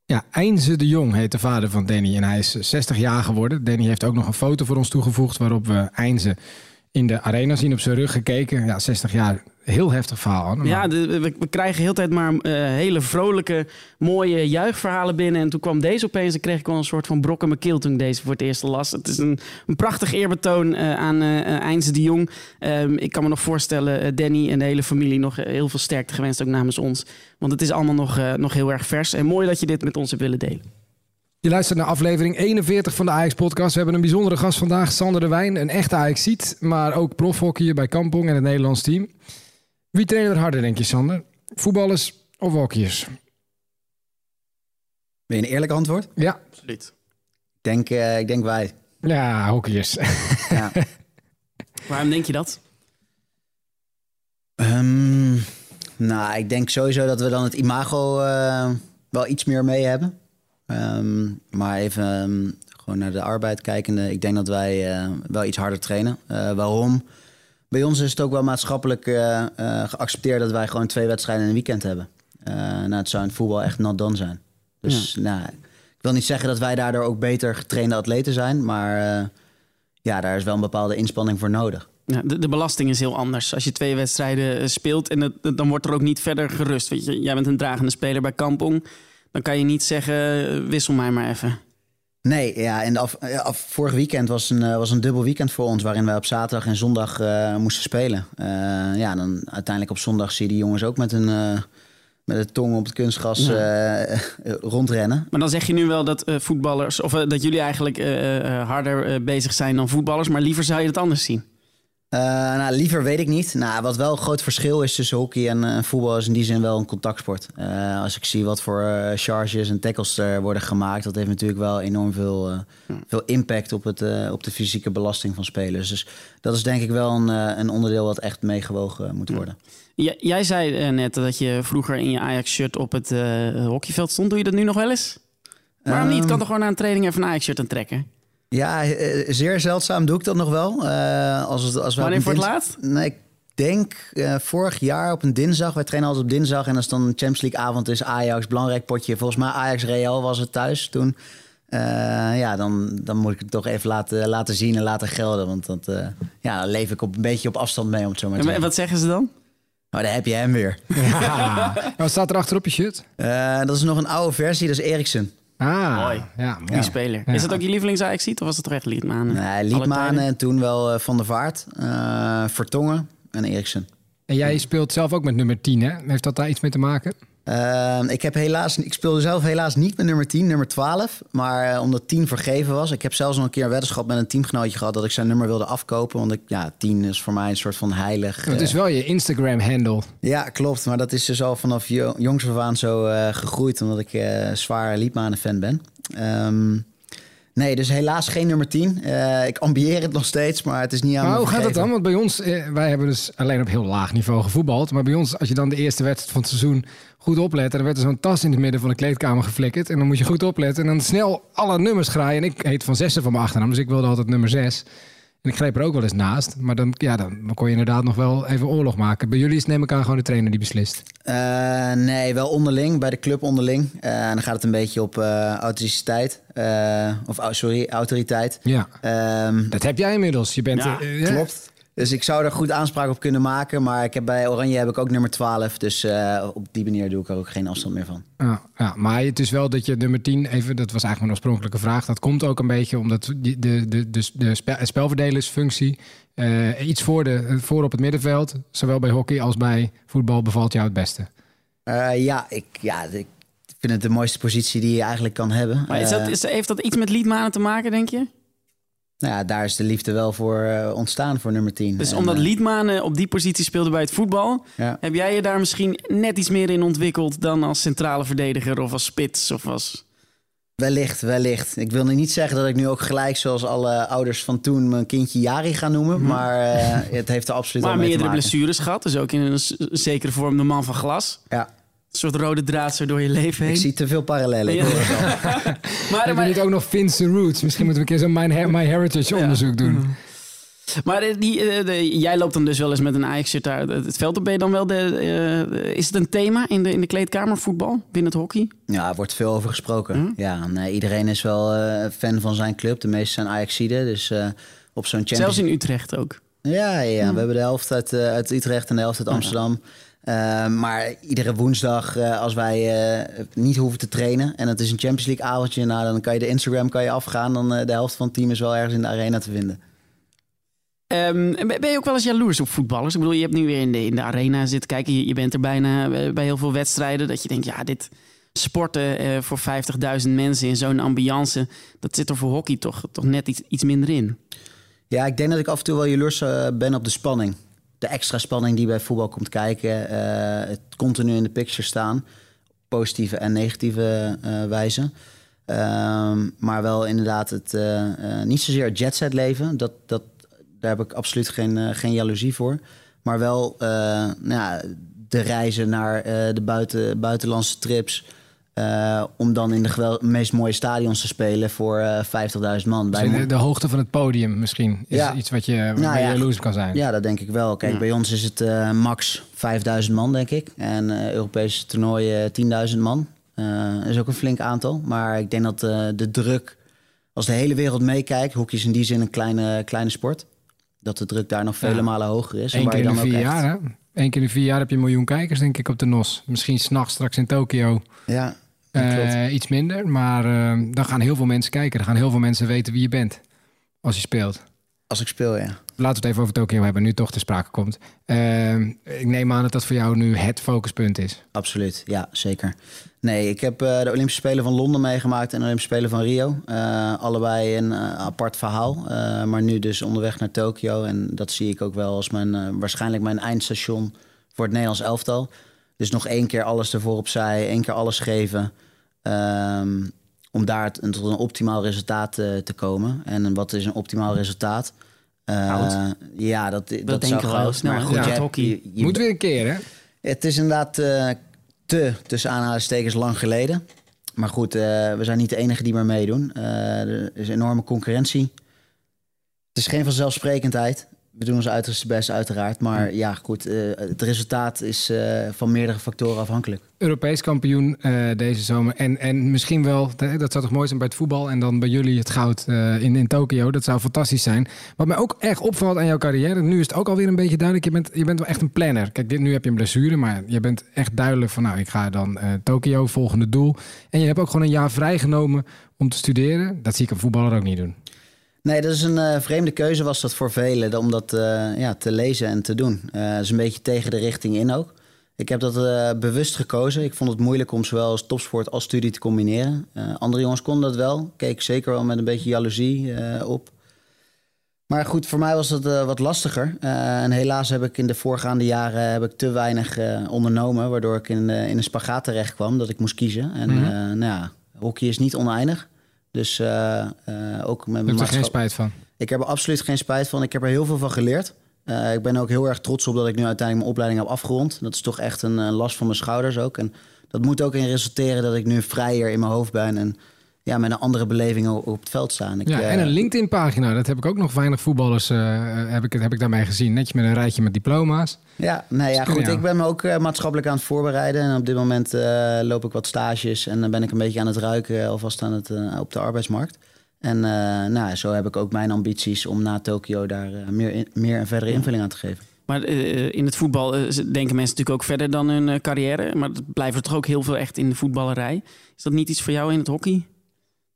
Ja, Einze de Jong heet de vader van Danny en hij is 60 jaar geworden. Danny heeft ook nog een foto voor ons toegevoegd waarop we Einze in de arena zien op zijn rug gekeken. Ja, 60 jaar, heel heftig verhaal. Maar- Ja, de- we, we krijgen heel tijd maar eh, hele vrolijke, mooie juichverhalen binnen. En toen kwam deze opeens en kreeg ik wel een soort van brok in mijn keel toen ik deze voor het eerst las. Het is een, een prachtig eerbetoon eh, aan Eindse de Jong. Ehm, ik kan me nog voorstellen, Danny en de hele familie nog heel veel sterkte gewenst, ook namens ons. Want het is allemaal nog, nog heel erg vers. En mooi dat je dit met ons hebt willen delen. Je luistert naar aflevering 41 van de Ajax-podcast. We hebben een bijzondere gast vandaag, Sander de Wijn. Een echte Ajax-ziet, maar ook profhockeyer bij Kampong en het Nederlands team. Wie trainen er harder, denk je, Sander? Voetballers of hockeyers? Wil je een eerlijk antwoord? Ik Ja, Absoluut. denk, eh, ik denk wij. ja hockeyers. Ja. Waarom denk je dat? Ehm, nou, ik denk sowieso dat we dan het imago eh, wel iets meer mee hebben. Ehm, maar even ehm, gewoon naar de arbeid kijkende. Ik denk dat wij eh, wel iets harder trainen. Eh, waarom? Bij ons is het ook wel maatschappelijk eh, eh, geaccepteerd dat wij gewoon twee wedstrijden in een weekend hebben. Eh, nou, het zou in voetbal echt not done zijn. Dus nou, ik wil niet zeggen dat wij daardoor ook beter getrainde atleten zijn. Maar ja, daar is wel een bepaalde inspanning voor nodig. Ja, de, de belasting is heel anders. Als je twee wedstrijden speelt en het, dan wordt er ook niet verder gerust. Weet je, jij bent een dragende speler bij Kampong. Dan kan je niet zeggen, wissel mij maar even. Nee, ja, en de af, vorig weekend was een, eh, was een dubbel weekend voor ons... waarin wij op zaterdag en zondag eh, moesten spelen. Eh, ja, dan uiteindelijk op zondag zie je die jongens ook met een, eh, met de tong op het kunstgras eh, eh, rondrennen. Maar dan zeg je nu wel dat eh, voetballers, of eh, dat jullie eigenlijk eh, eh, harder eh, bezig zijn dan voetballers, maar liever zou je het anders zien. Eh, nou, liever weet ik niet. Nou, wat wel een groot verschil is tussen hockey en eh, voetbal is in die zin wel een contactsport. Eh, als ik zie wat voor charges en tackles er worden gemaakt, dat heeft natuurlijk wel enorm veel, eh, veel impact op, het, op de fysieke belasting van spelers. Dus dat is denk ik wel een, een onderdeel wat echt meegewogen moet worden. J- jij zei net dat je vroeger in je Ajax-shirt op het hockeyveld stond. Doe je dat nu nog wel eens? Waarom niet? Ehm, Kan toch gewoon na een training even een Ajax-shirt aan trekken? Ja, eh, zeer zeldzaam doe ik dat nog wel. Eh, als het, als we Wanneer voor het laatst? Nee, ik denk eh, vorig jaar op een dinsdag. Wij trainen altijd op dinsdag. En als dan een Champions League avond is, Ajax, belangrijk potje. Volgens mij Ajax Real was het thuis toen. Eh, ja, dan, dan moet ik het toch even laten, laten zien en laten gelden. Want dat, eh, ja, dan leef ik op, een beetje op afstand mee, om het zo maar te En zeggen. wat zeggen ze dan? Maar daar heb je hem weer. Ja. Wat staat er achter op je shirt? Eh, dat is nog een oude versie, dat is Eriksen. Ah, Mooi. Ja, mooi. speler. Ja. Is dat ook je lievelings ajax of was het toch echt Liedman? Nee, Liedmanen en toen wel eh, Van der Vaart, eh, Vertongen en Eriksen. En jij speelt zelf ook met nummer 10, hè? Heeft dat daar iets mee te maken? Ehm, ik, heb helaas, ik speelde zelf helaas niet met nummer 10, nummer 12. Maar eh, omdat 10 vergeven was. Ik heb zelfs nog een keer een weddenschap met een teamgenootje gehad... dat ik zijn nummer wilde afkopen. Want ik, ja, 10 is voor mij een soort van heilig. Het is eh, wel je Instagram-handle. ja, klopt. Maar dat is dus al vanaf jo- jongs af aan zo eh, gegroeid... omdat ik zwaar Liedmanen-fan ben. Ehm, nee, dus helaas geen nummer 10. Eh, ik ambieer het nog steeds, maar het is niet aan Maar hoe gaat het dan? Want bij ons, eh, wij hebben dus alleen op heel laag niveau gevoetbald. Maar bij ons, als je dan de eerste wedstrijd van het seizoen goed oplet... dan werd er zo'n tas in het midden van de kleedkamer geflikkerd. En dan moet je goed opletten. En dan snel alle nummers graaien. En ik heet Van Zessen van mijn achternaam, dus ik wilde altijd nummer 6. En ik greep er ook wel eens naast. Maar dan, ja, dan kon je inderdaad nog wel even oorlog maken. Bij jullie is neem ik aan gewoon de trainer die beslist. Eh, nee, wel onderling, bij de club onderling. Eh, en dan gaat het een beetje op eh authenticiteit. eh, of au- sorry, autoriteit. Ja, Ehm, dat heb jij inmiddels. Je bent... Ja, klopt. Dus ik zou er goed aanspraak op kunnen maken. Maar ik heb bij Oranje heb ik ook nummer 12. Dus eh, op die manier doe ik er ook geen afstand meer van. Ja, ja, maar het is wel dat je nummer 10, even, dat was eigenlijk mijn oorspronkelijke vraag. Dat komt ook een beetje omdat die- de, de, de, de spel, spelverdelersfunctie eh, iets voor, de, voor op het middenveld, zowel bij hockey als bij voetbal, bevalt jou het beste. Eh, ja, ik, ja, ik vind het de mooiste positie die je eigenlijk kan hebben. Maar is dat, is, heeft dat iets met Liedmanen te maken, denk je? Nou ja, daar is de liefde wel voor eh, ontstaan voor nummer 10. Dus En, omdat eh, Liedmanen op die positie speelde bij het voetbal... ja. heb jij je daar misschien net iets meer in ontwikkeld... dan als centrale verdediger of als spits of als... Wellicht, wellicht. Ik wil nu niet zeggen dat ik nu ook gelijk, zoals alle ouders van toen, mijn kindje Jari ga noemen. Maar eh, het heeft er absoluut Maar wel mee te meerdere blessures gehad. Dus ook in een zekere vorm de man van glas. Ja, Een soort rode draad zo door je leven heen. ik zie te veel parallellen. Ja. Maar, Heb je maar, niet ook nog Finse Roots? Misschien moeten we een keer zo'n My, Her- My Heritage onderzoek doen. maar eh, die, eh, de- jij loopt dan dus wel eens met een Ajax-shirt daar het veld op. Ben je dan wel de, eh, is het een thema in de, in de kleedkamer voetbal binnen het hockey? Ja, er wordt veel over gesproken. Ja, nee, iedereen is wel eh, fan van zijn club. De meeste zijn Ajaxiden. Dus eh, op zo'n Champions Zelfs in Utrecht ook. Ja, ja, ja. we hebben de helft uit, uit Utrecht en de helft uit Amsterdam. Eh, maar iedere woensdag, eh, als wij eh, niet hoeven te trainen... en het is een Champions League avondje... Nou, dan kan je de Instagram kan je afgaan... dan eh, de helft van het team is wel ergens in de arena te vinden. Ehm, en ben je ook wel eens jaloers op voetballers? Ik bedoel, je hebt nu weer in de, in de arena zitten kijken. Je, je bent er bijna bij heel veel wedstrijden. Dat je denkt, ja, dit sporten voor 50.000 mensen in zo'n ambiance... dat zit er voor hockey toch, toch net iets, iets minder in. Ja, ik denk dat ik af en toe wel jaloers ben op de spanning. De extra spanning die bij voetbal komt kijken. eh, het continu in de picture staan. Positieve en negatieve eh, wijze. Ehm, maar wel inderdaad het, eh, niet zozeer het jetset leven. Dat, dat, daar heb ik absoluut geen, geen jaloezie voor. Maar wel nou ja, de reizen naar de buiten, buitenlandse trips. Eh, om dan in de meest mooie stadions te spelen voor eh 50.000 man. Bij Dus mo- de, de hoogte van het podium misschien is Ja. iets wat je, Nou je ja. jaloers op kan zijn. Ja, dat denk ik wel. Kijk, bij ons is het eh, max 5000 man, denk ik. En Europese toernooien 10.000 man. Eh is ook een flink aantal. Maar ik denk dat de druk, als de hele wereld meekijkt... hockey is in die zin een kleine, kleine sport. Dat de druk daar nog vele malen hoger is. Eén keer in vier echt- jaar, hè? Eén keer in vier jaar heb je een miljoen kijkers, denk ik, op de NOS. Misschien s'nachts straks in Tokio Ja, eh, iets minder. Maar eh, dan gaan heel veel mensen kijken. Dan gaan heel veel mensen weten wie je bent als je speelt. Als ik speel, ja. Laten we het even over Tokio hebben, nu toch ter sprake komt. Ehm, ik neem aan dat dat voor jou nu het focuspunt is. Absoluut, ja, zeker. Nee, ik heb eh, de Olympische Spelen van Londen meegemaakt en de Olympische Spelen van Rio. Eh, allebei een apart verhaal, maar nu dus onderweg naar Tokio. En dat zie ik ook wel als mijn, waarschijnlijk mijn eindstation voor het Nederlands elftal. Dus nog één keer alles ervoor opzij, één keer alles geven. ehm, om daar tot een optimaal resultaat eh, te komen. En wat is een optimaal resultaat? Eh, ja, dat, dat, denken zou we goud. heel snel, Maar goed, Ja. je hebt- Hockey. je- je- Moet weer een keer, hè? het is inderdaad eh, te, tussen aanhalingstekens, lang geleden. Maar goed, eh, we zijn niet de enige die maar meedoen. Eh, er is enorme concurrentie. Het is geen vanzelfsprekendheid. We doen ons uiterste best, uiteraard. Maar ja, goed, eh, het resultaat is eh, van meerdere factoren afhankelijk. Europees kampioen eh, deze zomer. En, en misschien wel, dat zou toch mooi zijn bij het voetbal. En dan bij jullie het goud in, in Tokio. Dat zou fantastisch zijn. Wat mij ook erg opvalt aan jouw carrière. Nu is het ook alweer een beetje duidelijk. Je bent, je bent wel echt een planner. Kijk, dit, nu heb je een blessure. Maar je bent echt duidelijk van, nou, ik ga dan Tokio, volgende doel. En je hebt ook gewoon een jaar vrijgenomen om te studeren. Dat zie ik een voetballer ook niet doen. Nee, dat is een eh, vreemde keuze was dat voor velen om dat eh, ja, te lezen en te doen. Eh dat is een beetje tegen de richting in ook. Ik heb dat bewust gekozen. Ik vond het moeilijk om zowel als topsport als studie te combineren. Andere jongens konden dat wel. Keek zeker wel met een beetje jaloezie op. Maar goed, voor mij was dat wat lastiger. En helaas heb ik in de voorgaande jaren heb ik te weinig ondernomen... waardoor ik in, in een spagaat terecht kwam dat ik moest kiezen. En Mhm. nou ja, hockey is niet oneindig. Dus eh, eh, ook met mijn heb je er geen spijt van. ik heb er absoluut geen spijt van. Ik heb er heel veel van geleerd. Eh, ik ben ook heel erg trots op dat ik nu uiteindelijk mijn opleiding heb afgerond. Dat is toch echt een, een last van mijn schouders ook. En dat moet ook in resulteren dat ik nu vrijer in mijn hoofd ben. En ja, met een andere beleving op het veld staan. Ik, Ja, eh, en een LinkedIn-pagina. Dat heb ik ook nog weinig voetballers eh, heb ik, heb ik daarmee gezien. Netjes met een rijtje met diploma's. Ja, nee, ja, goed. Ik ben me ook eh, maatschappelijk aan het voorbereiden. En op dit moment eh, loop ik wat stages. En dan ben ik een beetje aan het ruiken alvast aan het, op de arbeidsmarkt. En eh, nou, zo heb ik ook mijn ambities om na Tokio daar meer, in- meer en verdere invulling aan te geven. Maar in het voetbal denken mensen natuurlijk ook verder dan hun carrière. Maar het blijven er toch ook heel veel echt in de voetballerij. Is dat niet iets voor jou in het hockey?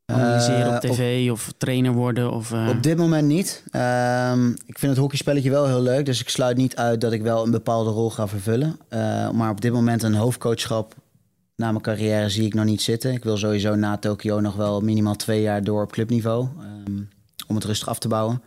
Analyseren Eh, op tv of trainer worden? Of, eh, Op dit moment niet. Ehm, ik vind het hockeyspelletje wel heel leuk. Dus ik sluit niet uit dat ik wel een bepaalde rol ga vervullen. Eh, maar op dit moment een hoofdcoachschap na mijn carrière zie ik nog niet zitten. Ik wil sowieso na Tokio nog wel minimaal twee jaar door op clubniveau. ehm, om het rustig af te bouwen.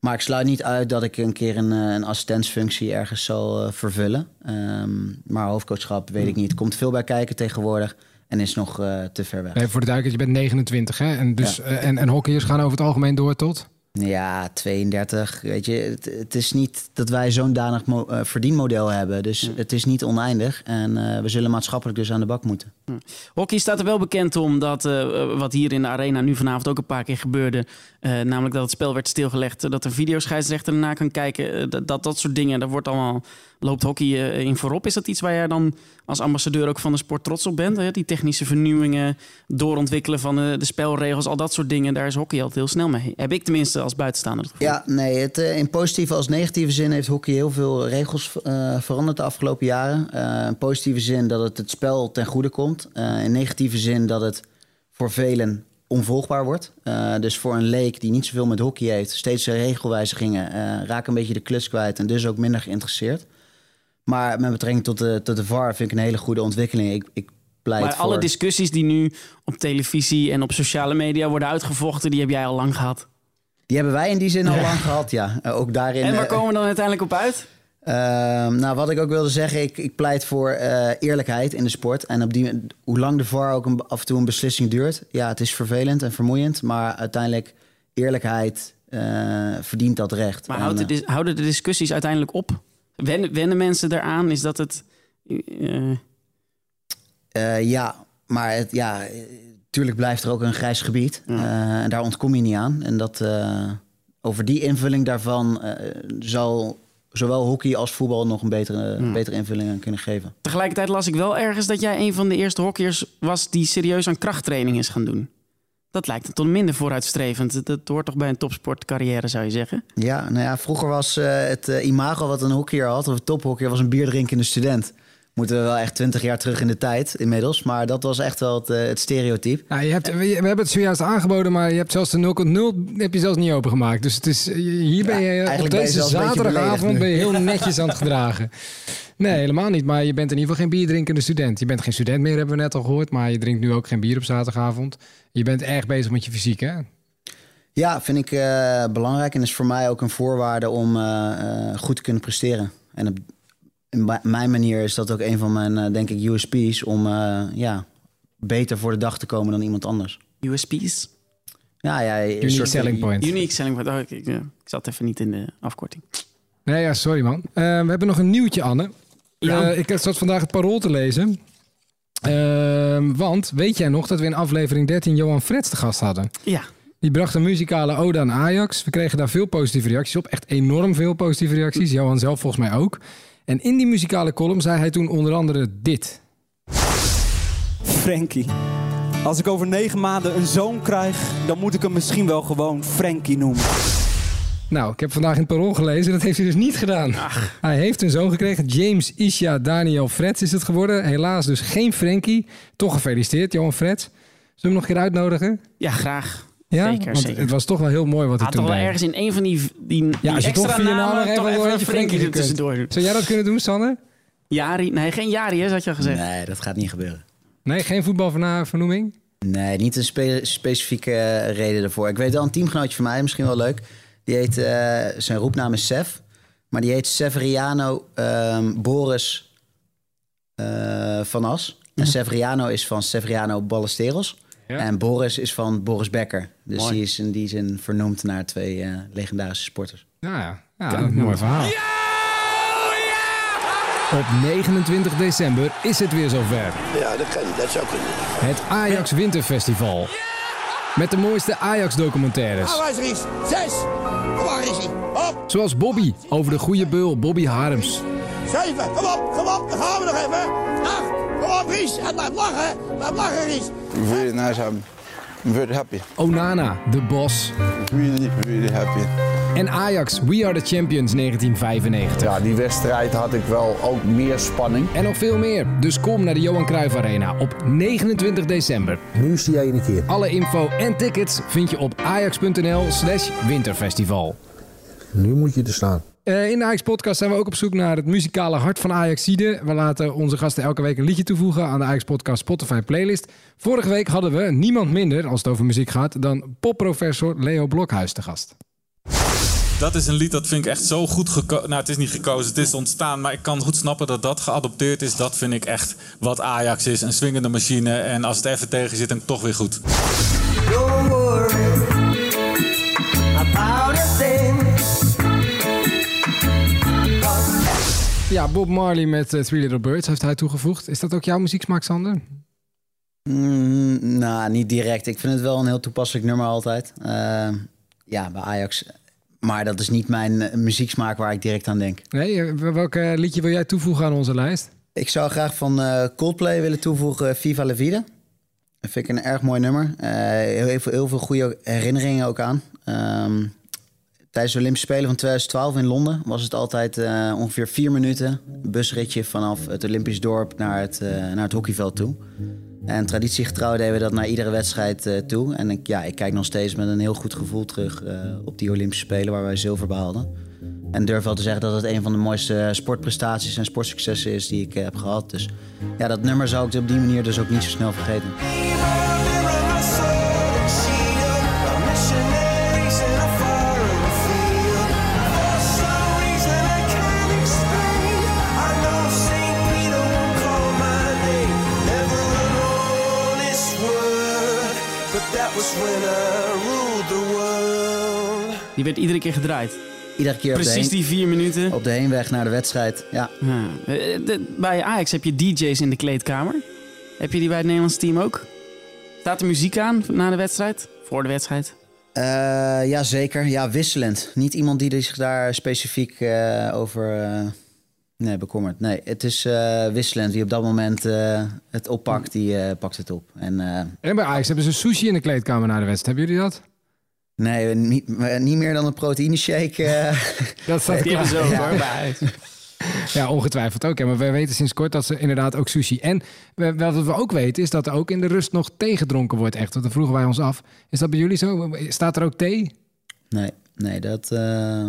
Maar ik sluit niet uit dat ik een keer een, een assistentsfunctie ergens zal vervullen. Ehm, maar hoofdcoachschap weet ik niet. Er komt veel bij kijken tegenwoordig. En is nog eh, te ver weg. Nee, voor de duidelijkheid, je bent 29 hè? En, dus, Ja. eh, en, en hockeyers gaan over het algemeen door tot? Ja, 32. Weet je, het, het is niet dat wij zo'n danig eh, verdienmodel hebben. Dus het is niet oneindig. En eh, we zullen maatschappelijk dus aan de bak moeten. Hockey staat er wel bekend om dat, eh, wat hier in de arena nu vanavond ook een paar keer gebeurde. namelijk dat het spel werd stilgelegd. Dat een videoscheidsrechter ernaar kan kijken. dat, dat, dat soort dingen. Daar wordt allemaal, loopt hockey in voorop. Is dat iets waar jij dan als ambassadeur ook van de sport trots op bent? Hè? Die technische vernieuwingen, doorontwikkelen van de, de spelregels, al dat soort dingen. Daar is hockey altijd heel snel mee. Heb ik tenminste als buitenstaander het gevoel. Ja, nee, het, eh, in positieve als negatieve zin heeft hockey heel veel regels eh, veranderd de afgelopen jaren. Eh, in positieve zin dat het het spel ten goede komt. In negatieve zin dat het voor velen onvolgbaar wordt. Dus voor een leek die niet zoveel met hockey heeft, steeds regelwijzigingen, raak een beetje de klus kwijt en dus ook minder geïnteresseerd. Maar met betrekking tot de, tot de VAR vind ik een hele goede ontwikkeling. Ik, ik pleit Maar voor... alle discussies die nu op televisie en op sociale media worden uitgevochten, die heb jij al lang gehad. Die hebben wij in die zin al lang gehad, ja. Eh, ook daarin... En waar eh, komen we dan uiteindelijk op uit? Ehm, nou, wat ik ook wilde zeggen, ik, ik pleit voor eh, eerlijkheid in de sport. En op die, hoe lang de VAR ook een, af en toe een beslissing duurt. Ja, het is vervelend en vermoeiend, maar uiteindelijk eerlijkheid verdient dat recht. Maar houdt de houden de discussies uiteindelijk op? Wennen, wennen mensen eraan? Is dat het... ja, maar het, ja, eh, tuurlijk blijft er ook een grijs gebied. Ja. Eh, en daar ontkom je niet aan. En dat, eh, over die invulling daarvan eh, zal zowel hockey als voetbal nog een betere, Ja. betere invulling aan kunnen geven. tegelijkertijd las ik wel ergens dat jij een van de eerste hockeyers was... die serieus aan krachttraining is gaan doen. Dat lijkt me toch minder vooruitstrevend. Dat, hoort toch bij een topsportcarrière, zou je zeggen? Ja, nou ja, vroeger was eh, het imago wat een hockeyer had, of een tophockeyer, was een bierdrinkende student. Moeten we wel echt twintig jaar terug in de tijd inmiddels. Maar dat was echt wel het, eh, het stereotype. Nou, je hebt, we, hebben het zojuist aangeboden, maar je hebt zelfs de 0.0 heb je zelfs niet opengemaakt. Dus het is, hier ben je op ben je deze zaterdagavond ben je heel netjes aan het gedragen. Nee, helemaal niet. Maar je bent in ieder geval geen bierdrinkende student. Je bent geen student meer, hebben we net al gehoord. Maar je drinkt nu ook geen bier op zaterdagavond. Je bent erg bezig met je fysiek, hè? Ja, vind ik eh, belangrijk en is voor mij ook een voorwaarde om eh, eh, goed te kunnen presteren. En in mijn manier is dat ook een van mijn, eh, denk ik, USP's om eh, ja, beter voor de dag te komen dan iemand anders. USP's? Ja, ja, Unique soort- selling point. Unique selling point. Oh, ik, ik, eh, ik zat even niet in de afkorting. Nee, ja, sorry man. Eh, we hebben nog een nieuwtje, Anne. Ja. Eh, ik zat vandaag het parool te lezen. Ehm, want weet jij nog dat we in aflevering 13 Johan Frets te gast hadden? Ja. Die bracht een muzikale ode aan Ajax. We kregen daar veel positieve reacties op. Echt enorm veel positieve reacties. Johan zelf volgens mij ook. En in die muzikale column zei hij toen onder andere dit. Frankie. Als ik over negen maanden een zoon krijg, dan moet ik hem misschien wel gewoon Frankie noemen. Nou, ik heb vandaag in het parool gelezen. Dat heeft hij dus niet gedaan. Hij heeft een zoon gekregen. James Isha Daniel Frets is het geworden. Helaas dus geen Frankie. Toch gefeliciteerd, Johan Frets. Zullen we hem nog een keer uitnodigen? Ja, graag. Ja, Zeker, want zeker. het was toch wel heel mooi wat hij Had toen toch wel deed. ergens in een van die, die, Ja, die als je extra toch vier namen namen nog toch even een Frenkie er tussendoor doen. Zou jij dat kunnen doen, Sander? Jari, nee, geen Jari, hè, had je al gezegd. Nee, dat gaat niet gebeuren. Nee, geen voetbalvernoeming? Nee, niet een spe- specifieke eh, reden ervoor. Ik weet wel een teamgenootje van mij, misschien wel leuk. Die heet, eh, zijn roepnaam is Sef. Maar die heet Severiano ehm, Boris eh, van As. En Severiano is van Severiano Ballesteros. Ja. En Boris is van Boris Becker. Dus Mooi. die is in die zin vernoemd naar twee eh, legendarische sporters. Nou ja, ja een mooi verhaal. Op 29 december is het weer zover. Ja, dat kan. Dat zou kunnen. Het Ajax Winterfestival. Met de mooiste Ajax-documentaires. waar is Ries? Zes. Waar is hij? Op. Zoals Bobby over de goede beul Bobby Harms. Zeven. Kom op. Kom op. Dan gaan we nog even. Acht. Kom op, Ries. En blijf lachen. Blijf lachen, Ries. Very nice. I'm very happy. Onana, de Bos. Really, really happy. En Ajax, We Are The Champions 1995. Ja, die wedstrijd had ik wel ook meer spanning. En nog veel meer. Dus kom naar de Johan Cruijff Arena op 29 december. Nu zie jij een keer. Alle info en tickets vind je op ajax.nl slash winterfestival. Nu moet je er staan. Eh, in de Ajax-podcast zijn we ook op zoek naar het muzikale hart van Ajaxide. We laten onze gasten elke week een liedje toevoegen aan de Ajax-podcast Spotify playlist. Vorige week hadden we niemand minder, als het over muziek gaat, dan popprofessor Leo Blokhuis te gast. Dat is een lied dat vind ik echt zo goed gekozen. Nou, het is niet gekozen, het is ontstaan. Maar ik kan goed snappen dat dat geadopteerd is. Dat vind ik echt wat Ajax is. Een swingende machine. En als het even tegen zit, dan toch weer goed. Don't worry about Ja, Bob Marley met eh, Three Little Birds heeft hij toegevoegd. Is dat ook jouw muzieksmaak, Sander? Mm, nou, niet direct. Ik vind het wel een heel toepasselijk nummer altijd. Eh, ja, bij Ajax. Maar dat is niet mijn eh, muzieksmaak waar ik direct aan denk. Nee, welk liedje wil jij toevoegen aan onze lijst? Ik zou graag van Coldplay willen toevoegen Viva la Vida. Dat vind ik een erg mooi nummer. Heel, veel, heel veel goede herinneringen ook aan. Ehm, tijdens de Olympische Spelen van 2012 in Londen was het altijd eh, ongeveer vier minuten busritje vanaf het Olympisch dorp naar het, eh, naar het hockeyveld toe. En traditiegetrouw deden we dat naar iedere wedstrijd eh, toe. En ik, ja, ik kijk nog steeds met een heel goed gevoel terug op die Olympische Spelen waar wij zilver behaalden. En durf wel te zeggen dat het een van de mooiste sportprestaties en sportsuccessen is die ik heb gehad. Dus ja, dat nummer zou ik op die manier dus ook niet zo snel vergeten. Die werd iedere keer gedraaid. Iedere keer op de, Precies heen- die vier minuten. op de heenweg naar de wedstrijd. Ja, Ja. Eh, bij Ajax heb je DJ's in de kleedkamer. Heb je die bij het Nederlands team ook? Staat er muziek aan na de wedstrijd? Voor de wedstrijd? Eh, ja zeker. Ja, wisselend. Niet iemand die zich daar specifiek eh, over eh, nee, bekommert. Nee, het is eh, wisselend. Wie op dat moment eh, het oppakt, die eh, pakt het op. En eh, En bij Ajax hebben ze sushi in de kleedkamer na de wedstrijd. Hebben jullie dat? Nee, niet, niet meer dan een proteïne shake. eh. Dat staat hoor, bij Ajax. Ja, ongetwijfeld ook. Ja. Maar we weten sinds kort dat ze inderdaad ook sushi. En we- wat we ook weten is dat er ook in de rust nog thee gedronken wordt. Echt, want dan vroegen wij ons af. Is dat bij jullie zo? Staat er ook thee? Nee, nee, dat... eh,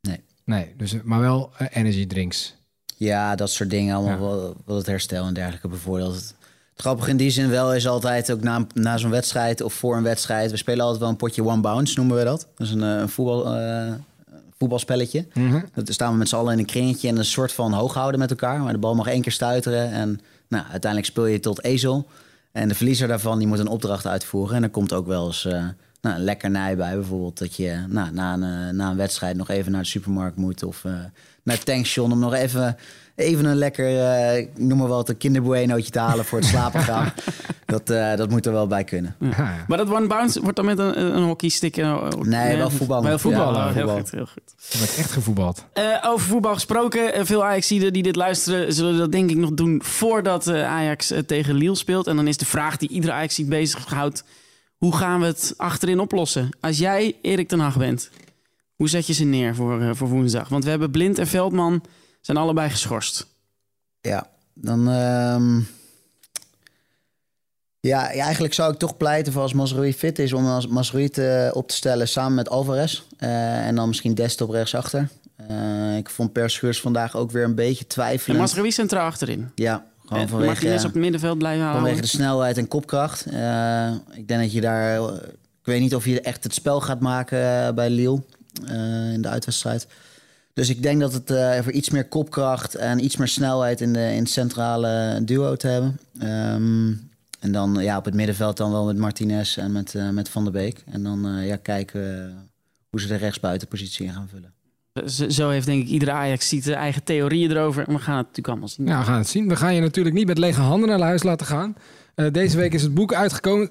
nee. Nee, dus, maar wel eh, energy drinks. Ja, dat soort dingen allemaal wat, wat het herstel en dergelijke bevordert. Grappige in die zin wel is altijd ook na, na zo'n wedstrijd of voor een wedstrijd. We spelen altijd wel een potje one bounce, noemen we dat. Dat is een, eh, een voetbal, eh, voetbalspelletje. Mhm. Dat staan we met z'n allen in een kringetje en een soort van hoog houden met elkaar. Maar de bal mag één keer stuiteren en nou, uiteindelijk speel je tot ezel. En de verliezer daarvan die moet een opdracht uitvoeren. En er komt ook wel eens eh, nou, een lekkernij bij. Bijvoorbeeld dat je nou, na, een, na een wedstrijd nog even naar de supermarkt moet. Of eh, naar het tankstation om nog even, even een lekker, eh, ik noem maar wat, een kinderbuenootje te halen voor het slapen gaan. dat, eh, dat moet er wel bij kunnen. Maar dat one bounce wordt dan met een, een hockeystick? eh, Nee, wel voetballen. Wel voetballen, Ja, heel voetbal. goed, heel goed. Er wordt echt gevoetbald. Eh, over voetbal gesproken, veel Ajaxiden die dit luisteren... zullen dat denk ik nog doen voordat eh, Ajax tegen Lille speelt. En dan is de vraag die iedere Ajaxiet bezighoudt... hoe gaan we het achterin oplossen? Als jij Erik ten Hag bent, hoe zet je ze neer voor, eh, voor woensdag? Want we hebben Blind en Veldman zijn allebei geschorst. Ja, dan. ehm, Ja, ja, eigenlijk zou ik toch pleiten voor als Masrui fit is om als Masrui te, op te stellen samen met Alvarez. Eh, en dan misschien Dest op rechtsachter. Eh ik vond Per Schuurs vandaag ook weer een beetje En twijfelend. Masraoui centraal achterin. Ja, gewoon En vanwege, Martinez op het middenveld blijven houden. vanwege de snelheid en kopkracht. Eh, ik denk dat je daar... eh, Ik weet niet of je echt het spel gaat maken eh, bij Lille eh, in de uitwedstrijd. Dus ik denk dat het eh voor iets meer kopkracht en iets meer snelheid in, de, in het centrale duo te hebben. Ehm, en dan ja, op het middenveld dan wel met Martinez en met, eh, met Van der Beek. En dan eh, ja, kijken hoe ze de rechtsbuitenpositie in gaan vullen. Zo heeft denk ik iedere Ajax ziet de eigen theorieën erover. En we gaan het natuurlijk allemaal zien. Ja, we gaan het zien. We gaan je natuurlijk niet met lege handen naar huis laten gaan. Eh, deze week is het boek uitgekomen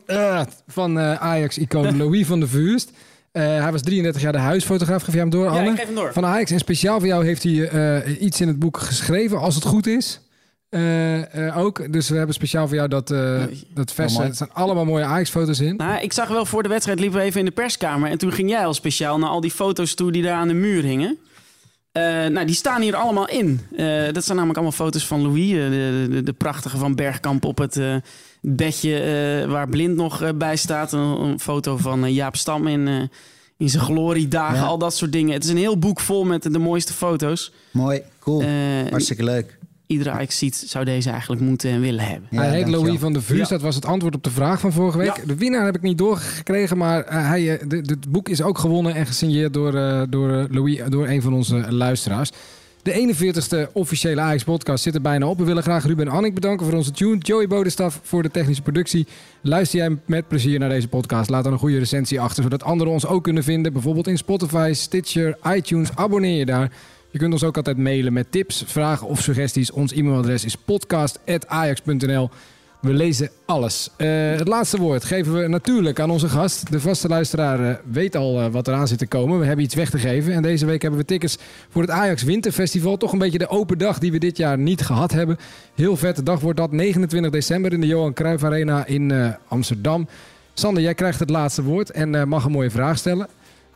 van eh, Ajax-icoon Louis van der Vuurst. Eh, hij was 33 jaar de huisfotograaf. Geef jij hem door, Ja, Anne? ik geef hem door. Van Ajax. En speciaal voor jou heeft hij eh, iets in het boek geschreven, als het goed is. Eh, eh, ook. Dus we hebben speciaal voor jou dat, eh dat versen. mooi. Er staan allemaal mooie Ajax-foto's in. Nou, ik zag wel voor de wedstrijd liepen we even in de perskamer. En toen ging jij al speciaal naar al die foto's toe die daar aan de muur hingen. Eh, nou, die staan hier allemaal in. Eh, dat zijn namelijk allemaal foto's van Louis. eh, de, de, de prachtige van Bergkamp op het bedje waar Blind nog bij staat. Een, een foto van Jaap Stam in, in zijn gloriedagen. Ja. Al dat soort dingen. Het is een heel boek vol met de mooiste foto's. Mooi, cool. Hartstikke leuk. Iedere Ajax ziet zou deze eigenlijk moeten en willen hebben. hij heet Louis van der Vuurst. Ja. Dat was het antwoord op de vraag van vorige week. Ja. De winnaar heb ik niet doorgekregen, maar eh, hij, eh, de- de- het boek is ook gewonnen en gesigneerd door, eh, door Louis, door een van onze luisteraars. De 41ste officiële Ajax-podcast zit er bijna op. We willen graag Ruben en Annik bedanken voor onze tune. Joey Bodestaf voor de technische productie. Luister jij met plezier naar deze podcast? Laat dan een goede recensie achter, zodat anderen ons ook kunnen vinden. Bijvoorbeeld in Spotify, Stitcher, iTunes. Abonneer je daar. Je kunt ons ook altijd mailen met tips, vragen of suggesties. Ons e-mailadres is podcast.ajax.nl. We lezen alles. Eh, het laatste woord geven we natuurlijk aan onze gast. De vaste luisteraar eh, weet al eh, wat eraan zit te komen. We hebben iets weg te geven. En deze week hebben we tickets voor het Ajax Winterfestival. Toch een beetje de open dag die we dit jaar niet gehad hebben. Heel vette dag wordt dat. 29 december in de Johan Cruijff Arena in Amsterdam. Sander, jij krijgt het laatste woord en mag een mooie vraag stellen.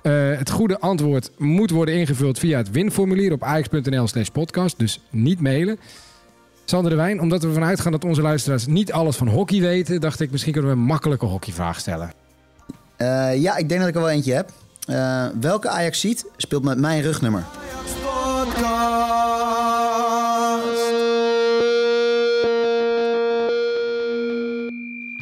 Eh, het goede antwoord moet worden ingevuld via het winformulier op ajax.nl slash podcast. Dus niet mailen. Sander de Wijn, omdat we ervan uitgaan dat onze luisteraars niet alles van hockey weten, dacht ik misschien kunnen we een makkelijke hockeyvraag stellen. Eh, ja, ik denk dat ik er wel eentje heb. Eh, welke Ajax ziet speelt met mijn rugnummer?